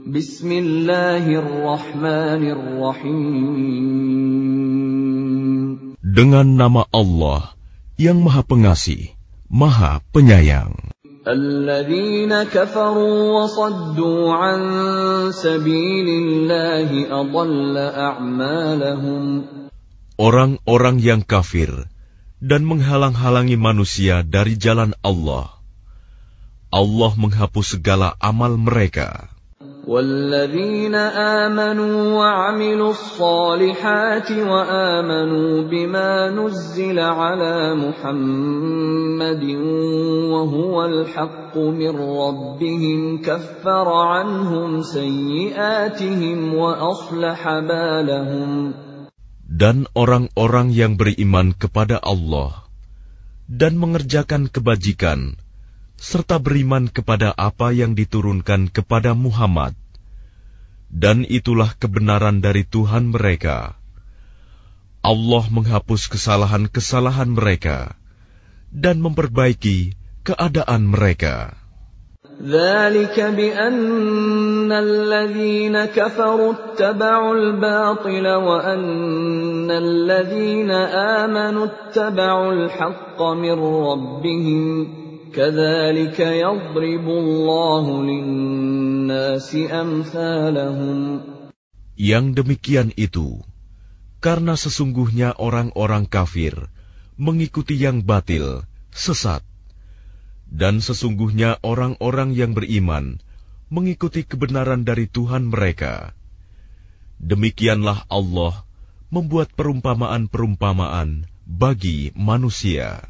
Bismillahirrahmanirrahim. Dengan nama Allah yang Maha Pengasih, Maha Penyayang. Orang-orang yang kafir dan menghalang-halangi manusia dari jalan Allah. Allah menghapus segala amal mereka. والذين آمنوا وعملوا الصالحات وآمنوا بما نزل على محمد وهو الحق من ربهم كفر عنهم سيئاتهم وأصلح بالهم Dan orang-orang yang beriman kepada Allah dan mengerjakan kebajikan serta beriman kepada apa yang diturunkan kepada Muhammad, dan itulah kebenaran dari Tuhan mereka. Allah menghapus kesalahan-kesalahan mereka dan memperbaiki keadaan mereka. ذلك yang demikian itu, karena sesungguhnya orang-orang kafir mengikuti yang batil, sesat, dan sesungguhnya orang-orang yang beriman mengikuti kebenaran dari Tuhan mereka. Demikianlah Allah membuat perumpamaan-perumpamaan bagi manusia.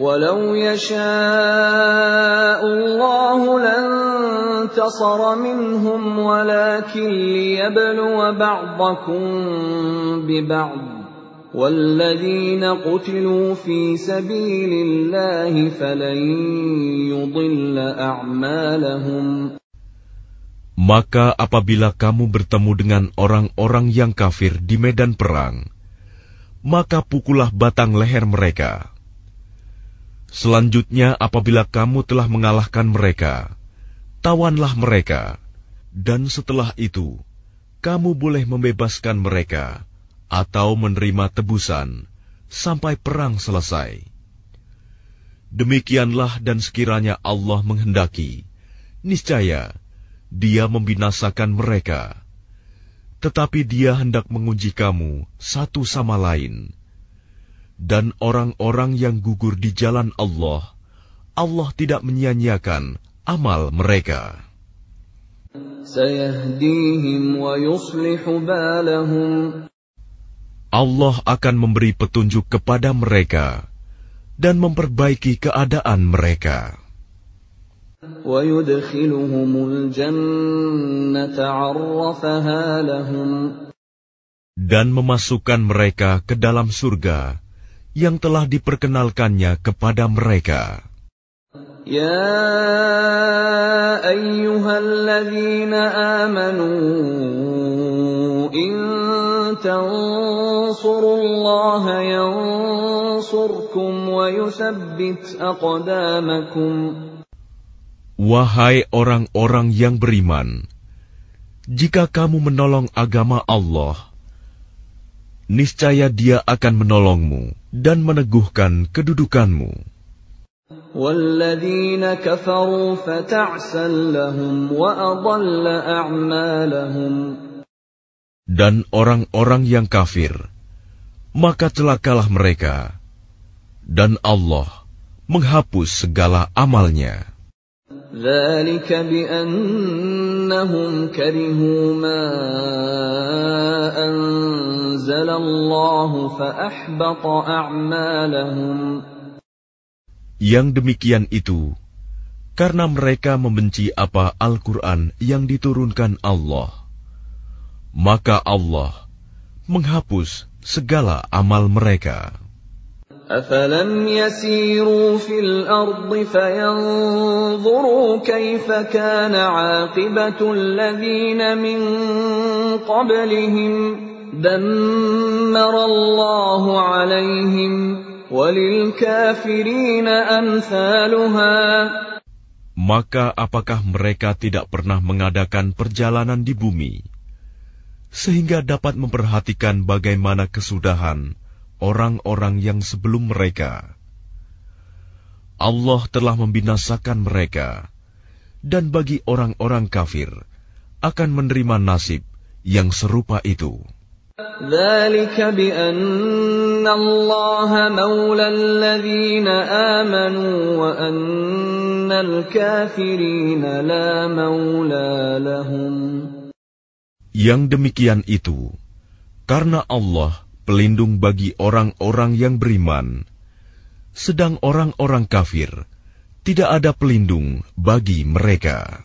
ولو يشاء الله لانتصر منهم ولكن ليبلو بعضكم ببعض والذين قتلوا في سبيل الله فلن يضل أعمالهم Maka apabila kamu bertemu dengan orang-orang yang kafir di medan perang, maka pukullah batang leher mereka. Selanjutnya, apabila kamu telah mengalahkan mereka, tawanlah mereka, dan setelah itu kamu boleh membebaskan mereka atau menerima tebusan sampai perang selesai. Demikianlah, dan sekiranya Allah menghendaki, niscaya Dia membinasakan mereka, tetapi Dia hendak menguji kamu satu sama lain dan orang-orang yang gugur di jalan Allah, Allah tidak menyia-nyiakan amal mereka. Allah akan memberi petunjuk kepada mereka dan memperbaiki keadaan mereka. Dan memasukkan mereka ke dalam surga yang telah diperkenalkannya kepada mereka. Ya ayyuhalladzina amanu in tansurullaha yansurkum wa yuthabbit aqdamakum Wahai orang-orang yang beriman, jika kamu menolong agama Allah, niscaya Dia akan menolongmu dan meneguhkan kedudukanmu. dan orang-orang yang kafir, maka celakalah mereka, dan Allah menghapus segala amalnya. Yang demikian itu karena mereka membenci apa Al-Quran yang diturunkan Allah, maka Allah menghapus segala amal mereka. أَفَلَمْ يَسِيرُوا فِي الْأَرْضِ فَيَنْظُرُوا كَيْفَ كَانَ عَاقِبَةُ الَّذِينَ مِنْ قَبْلِهِمْ Dammarallahu alaihim عليهم kafirina أمثالها Maka apakah mereka tidak pernah mengadakan perjalanan di bumi sehingga dapat memperhatikan bagaimana kesudahan orang-orang yang sebelum mereka? Allah telah membinasakan mereka dan bagi orang-orang kafir akan menerima nasib yang serupa itu. Yang demikian itu, karena Allah pelindung bagi orang-orang yang beriman, sedang orang-orang kafir tidak ada pelindung bagi mereka.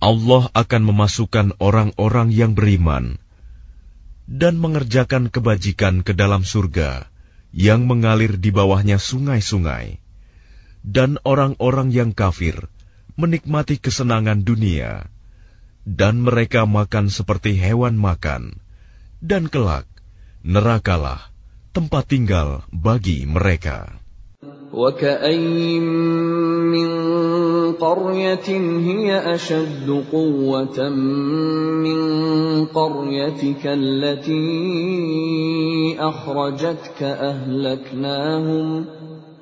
Allah akan memasukkan orang-orang yang beriman dan mengerjakan kebajikan ke dalam surga yang mengalir di bawahnya sungai-sungai, dan orang-orang yang kafir menikmati kesenangan dunia, dan mereka makan seperti hewan makan, dan kelak nerakalah tempat tinggal bagi mereka. وكأين قرية هي أشد قوة من قريتك التي أخرجتك أهلكناهم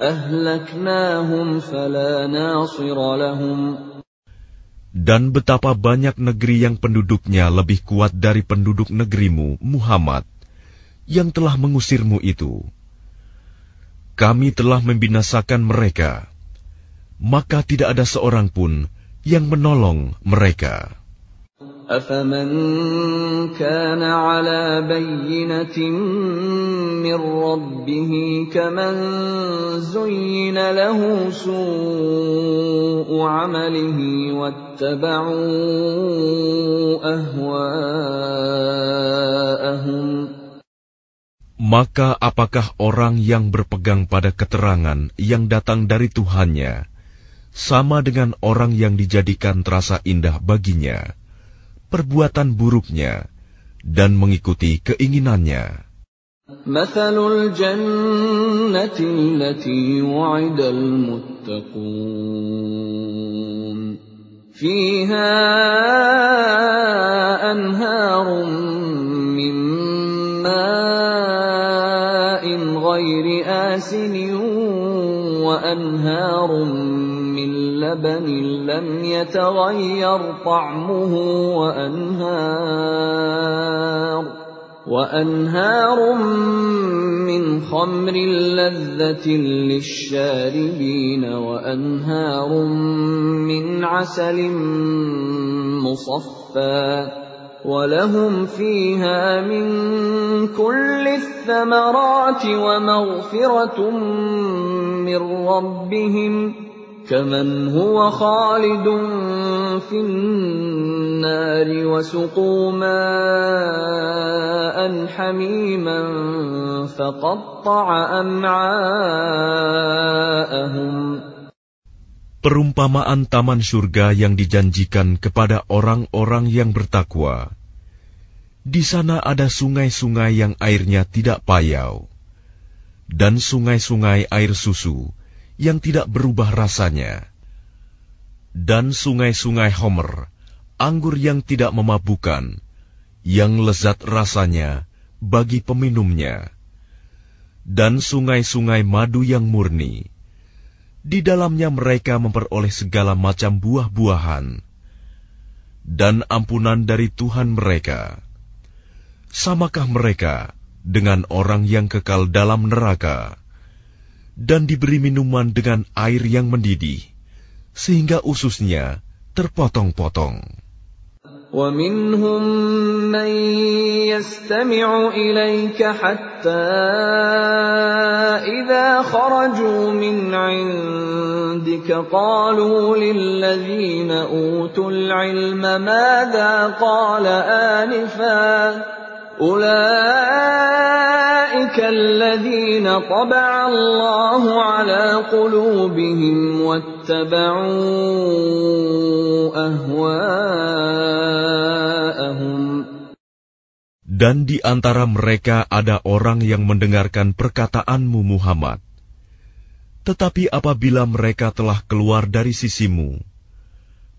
أهلكناهم فلا ناصر لهم dan betapa banyak negeri yang penduduknya lebih kuat dari penduduk negerimu, Muhammad, yang telah mengusirmu itu. Kami telah membinasakan mereka, maka tidak ada seorang pun yang menolong mereka. أفمن كان على بينة من ربه كمن زين له سوء عمله واتبعوا أهواءهم Maka apakah orang yang berpegang pada keterangan yang datang dari Tuhannya, sama dengan orang yang dijadikan terasa indah baginya, perbuatan buruknya, dan mengikuti keinginannya. مثل الجنة التي وعد المتقون فيها أنهار من ماء غير آسن وأنهار من لبن لم يتغير طعمه وأنهار وأنهار من خمر لذة للشاربين وأنهار من عسل مصفّى ولهم فيها من كل الثمرات ومغفرة من ربهم ۖ كمن هو خالد في النار وسقوا ماء حميما فقطع أمعاءهم Perumpamaan taman surga yang dijanjikan kepada orang-orang yang bertakwa. Di sana ada sungai-sungai yang airnya tidak payau, dan sungai-sungai air susu yang tidak berubah rasanya, dan sungai-sungai Homer, anggur yang tidak memabukan, yang lezat rasanya bagi peminumnya, dan sungai-sungai madu yang murni. Di dalamnya mereka memperoleh segala macam buah-buahan dan ampunan dari Tuhan mereka. Samakah mereka dengan orang yang kekal dalam neraka? dan diberi minuman dengan air yang mendidih, sehingga ususnya terpotong-potong. ومنهم من يستمع إليك حتى إذا خرجوا من عندك قالوا للذين أوتوا العلم ماذا dan di antara mereka ada orang yang mendengarkan perkataanmu Muhammad. Tetapi apabila mereka telah keluar dari sisimu,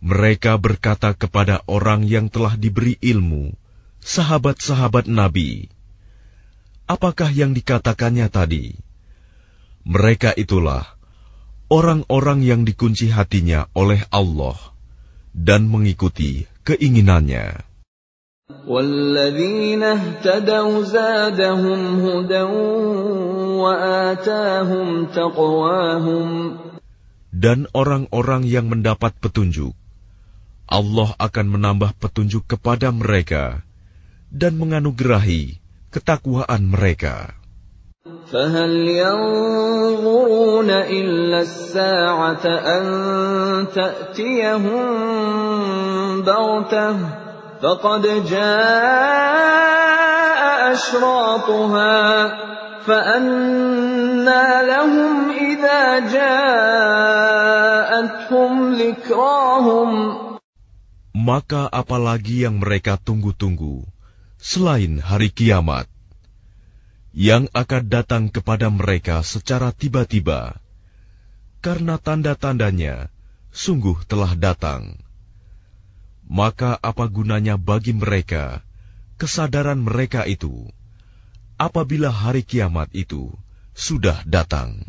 mereka berkata kepada orang yang telah diberi ilmu, sahabat-sahabat Nabi, apakah yang dikatakannya tadi? Mereka itulah orang-orang yang dikunci hatinya oleh Allah dan mengikuti keinginannya. Dan orang-orang yang mendapat petunjuk, Allah akan menambah petunjuk kepada mereka dan menganugerahi ketakwaan mereka. فهل ينظرون إلا الساعة أن تأتيهم بغتة فقد جاء أشراطها فأنا لهم إذا جاءتهم ذكراهم Maka apalagi yang mereka tunggu-tunggu selain hari kiamat yang akan datang kepada mereka secara tiba-tiba, karena tanda-tandanya sungguh telah datang. Maka, apa gunanya bagi mereka kesadaran mereka itu apabila hari kiamat itu sudah datang?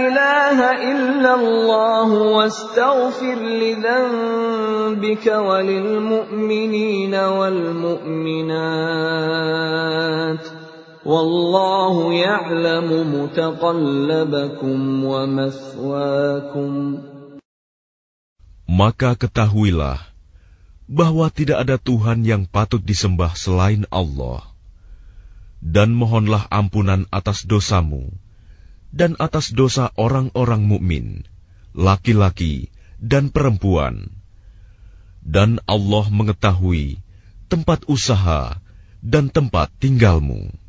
ilaha illa illallah wastaghfir wa lil mu'minina wal mu'minat wallahu ya'lamu mutaqallabakum wa maswaakum Maka ketahuilah bahwa tidak ada Tuhan yang patut disembah selain Allah dan mohonlah ampunan atas dosamu dan atas dosa orang-orang mukmin, laki-laki dan perempuan. Dan Allah mengetahui tempat usaha dan tempat tinggalmu.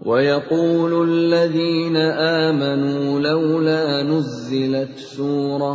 ويقول الذين آمنوا لولا نزلت سورة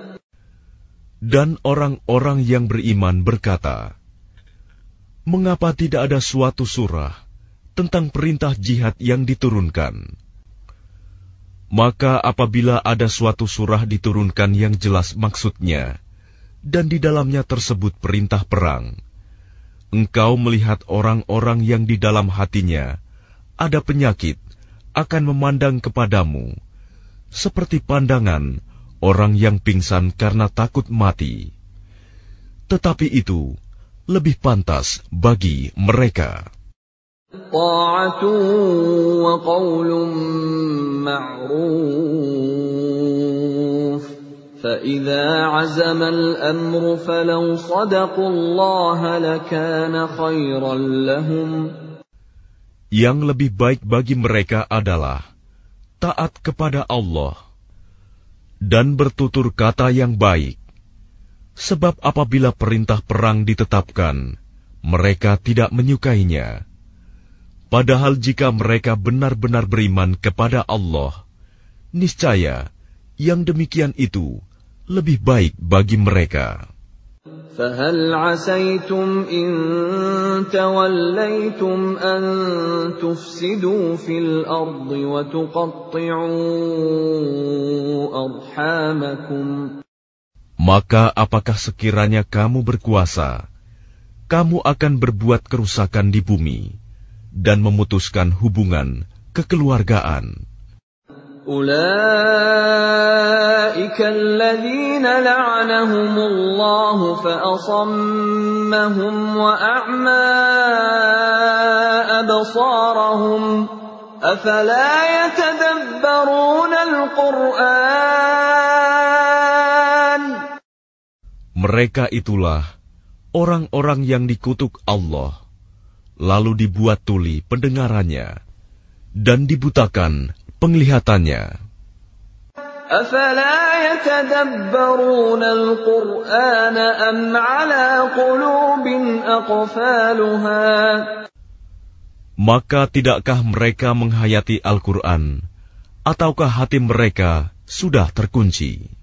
Dan orang-orang yang beriman berkata, "Mengapa tidak ada suatu surah tentang perintah jihad yang diturunkan?" Maka, apabila ada suatu surah diturunkan yang jelas maksudnya, dan di dalamnya tersebut perintah perang, engkau melihat orang-orang yang di dalam hatinya ada penyakit akan memandang kepadamu seperti pandangan orang yang pingsan karena takut mati. Tetapi itu lebih pantas bagi mereka. Yang lebih baik bagi mereka adalah taat kepada Allah dan bertutur kata yang baik. Sebab apabila perintah perang ditetapkan, mereka tidak menyukainya. Padahal jika mereka benar-benar beriman kepada Allah, niscaya yang demikian itu lebih baik bagi mereka. فهل عسيتم إن توليتم أن تفسدوا في الأرض Maka apakah sekiranya kamu berkuasa, kamu akan berbuat kerusakan di bumi dan memutuskan hubungan kekeluargaan. أولئك الذين لعنهم الله فأصمهم وأعمى أبصارهم أفلا يتدبرون القرآن Mereka itulah orang-orang yang dikutuk Allah, lalu dibuat tuli pendengarannya, dan dibutakan penglihatannya. Maka tidakkah mereka menghayati Al-Quran, ataukah hati mereka sudah terkunci?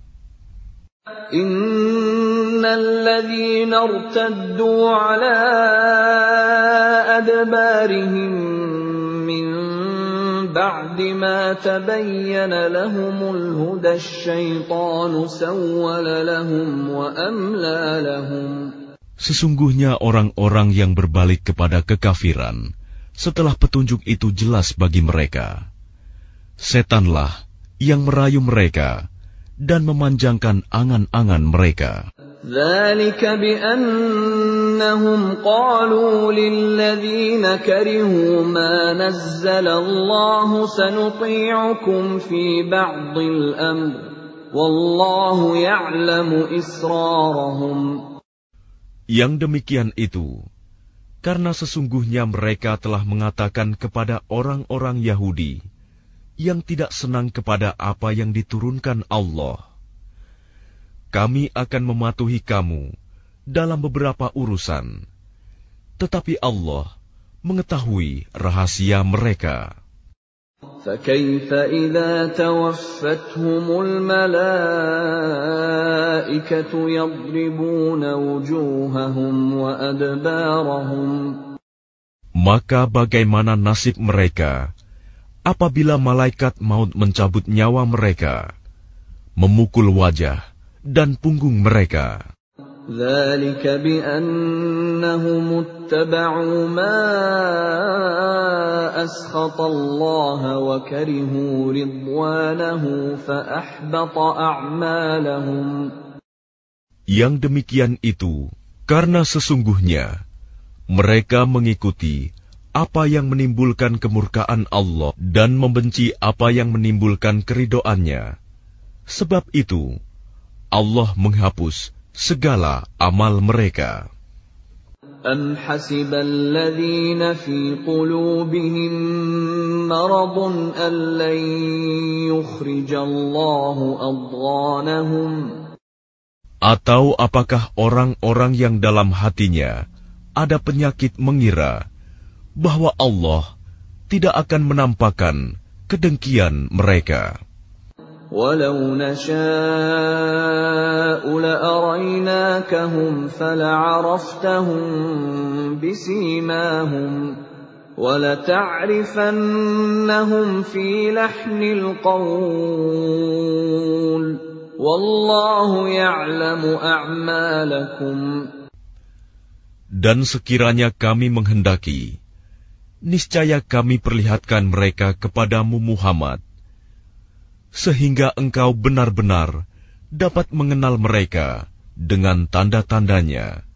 Innal بعد ما تبين لهم الهدى الشيطان سول لهم وأملى لهم Sesungguhnya orang-orang yang berbalik kepada kekafiran setelah petunjuk itu jelas bagi mereka. Setanlah yang merayu mereka dan memanjangkan angan-angan mereka. ذلك بأنهم قالوا للذين كرهوا ما نزل الله سنطيعكم في بعض الأمر والله يعلم إسرارهم Yang demikian itu karena sesungguhnya mereka telah mengatakan kepada orang-orang Yahudi yang tidak senang kepada apa yang diturunkan Allah kami akan mematuhi kamu dalam beberapa urusan, tetapi Allah mengetahui rahasia mereka. فَكَيْفَ إِذَا تَوَفَّتْهُمُ الْمَلَائِكَةُ يَضْرِبُونَ وُجُوهَهُمْ وَأَدْبَارَهُمْ Maka bagaimana nasib mereka apabila malaikat maut mencabut nyawa mereka, memukul wajah dan punggung mereka. Yang demikian itu karena sesungguhnya mereka mengikuti apa yang menimbulkan kemurkaan Allah dan membenci apa yang menimbulkan keridoannya. Sebab itu, Allah menghapus segala amal mereka. أَمْ حَسِبَ الَّذِينَ فِي قُلُوبِهِمْ مَرَضٌ يُخْرِجَ اللَّهُ أَضْغَانَهُمْ Atau apakah orang-orang yang dalam hatinya ada penyakit mengira bahwa Allah tidak akan menampakkan kedengkian mereka? ولو نشاء لأريناكهم فلعرفتهم بسيماهم ولتعرفنهم في لحن القول والله يعلم أعمالكم Dan sekiranya kami menghendaki, niscaya kami perlihatkan mereka kepadamu Muhammad sehingga engkau benar-benar dapat mengenal mereka dengan tanda-tandanya,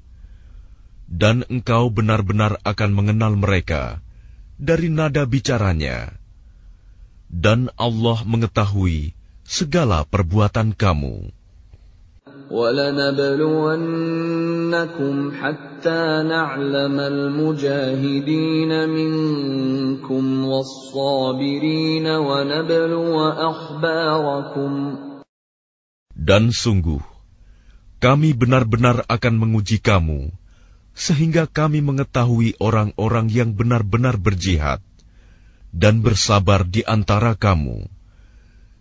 dan engkau benar-benar akan mengenal mereka dari nada bicaranya, dan Allah mengetahui segala perbuatan kamu. ولنبلونكم حتى نعلم المجاهدين منكم والصابرين ونبلو أخباركم Dan sungguh, kami benar-benar akan menguji kamu, sehingga kami mengetahui orang-orang yang benar-benar berjihad dan bersabar di antara kamu,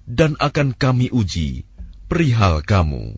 dan akan kami uji perihal kamu.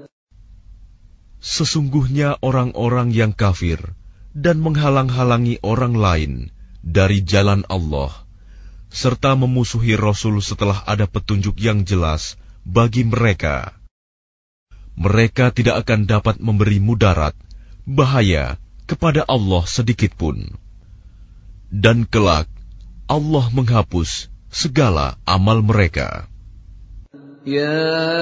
Sesungguhnya orang-orang yang kafir dan menghalang-halangi orang lain dari jalan Allah, serta memusuhi Rasul setelah ada petunjuk yang jelas bagi mereka, mereka tidak akan dapat memberi mudarat, bahaya kepada Allah sedikitpun. Dan kelak, Allah menghapus segala amal mereka. يا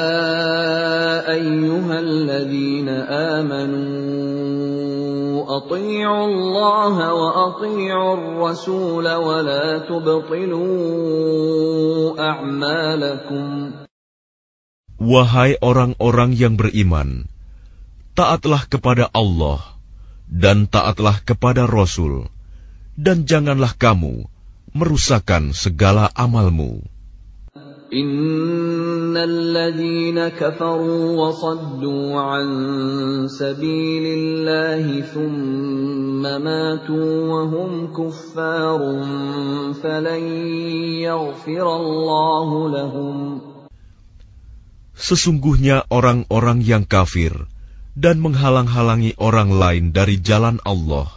أيها الذين آمنوا أطيعوا الله وأطيعوا الرسول ولا تبطلوا أعمالكم Wahai orang-orang yang beriman, taatlah kepada Allah dan taatlah kepada Rasul, dan janganlah kamu merusakkan segala amalmu. إن الذين كفروا وصدوا عن سبيل الله ثم ماتوا وهم Sesungguhnya orang-orang yang kafir dan menghalang-halangi orang lain dari jalan Allah,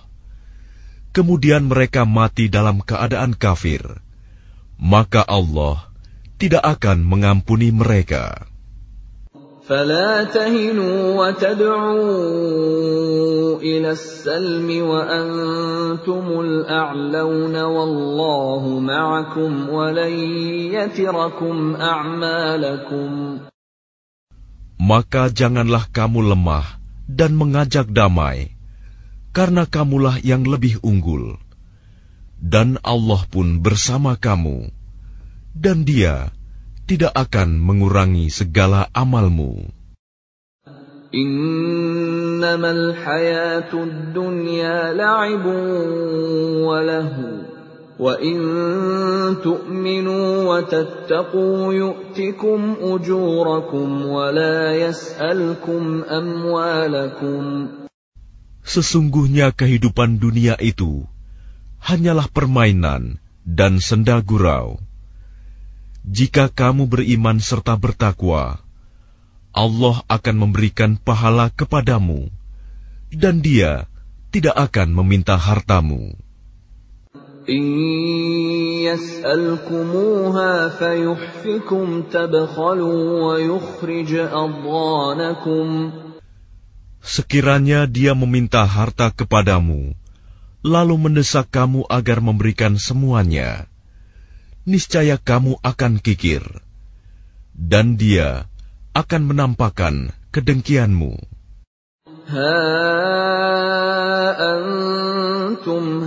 kemudian mereka mati dalam keadaan kafir, maka Allah tidak akan mengampuni mereka. فَلَا تَهِنُوا وَتَدْعُوا إِلَى السَّلْمِ وَأَنْتُمُ الْأَعْلَوْنَ وَاللَّهُ مَعَكُمْ ولن يتركم أعمالكم Maka janganlah kamu lemah dan mengajak damai, karena kamulah yang lebih unggul. Dan Allah pun bersama kamu dan Dia tidak akan mengurangi segala amalmu. Innamal hayatud dunya la'ibu walahu. lahu wa wa tattaqu yu'tikum ujurakum yas'alkum amwalakum Sesungguhnya kehidupan dunia itu hanyalah permainan dan senda gurau. Jika kamu beriman serta bertakwa, Allah akan memberikan pahala kepadamu, dan Dia tidak akan meminta hartamu. Sekiranya dia meminta harta kepadamu, lalu mendesak kamu agar memberikan semuanya, niscaya kamu akan kikir, dan dia akan menampakkan kedengkianmu. Ha antum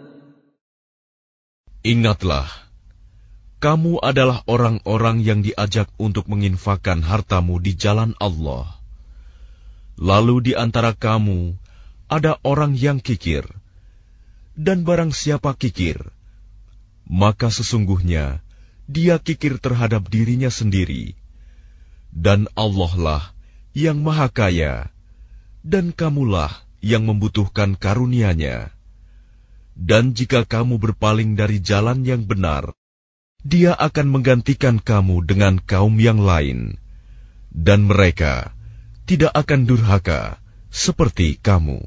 Ingatlah, kamu adalah orang-orang yang diajak untuk menginfakkan hartamu di jalan Allah. Lalu di antara kamu ada orang yang kikir, dan barang siapa kikir, maka sesungguhnya dia kikir terhadap dirinya sendiri, dan Allah lah yang Maha Kaya, dan kamulah yang membutuhkan karunia-Nya dan jika kamu berpaling dari jalan yang benar, Dia akan menggantikan kamu dengan kaum yang lain, dan mereka tidak akan durhaka seperti kamu.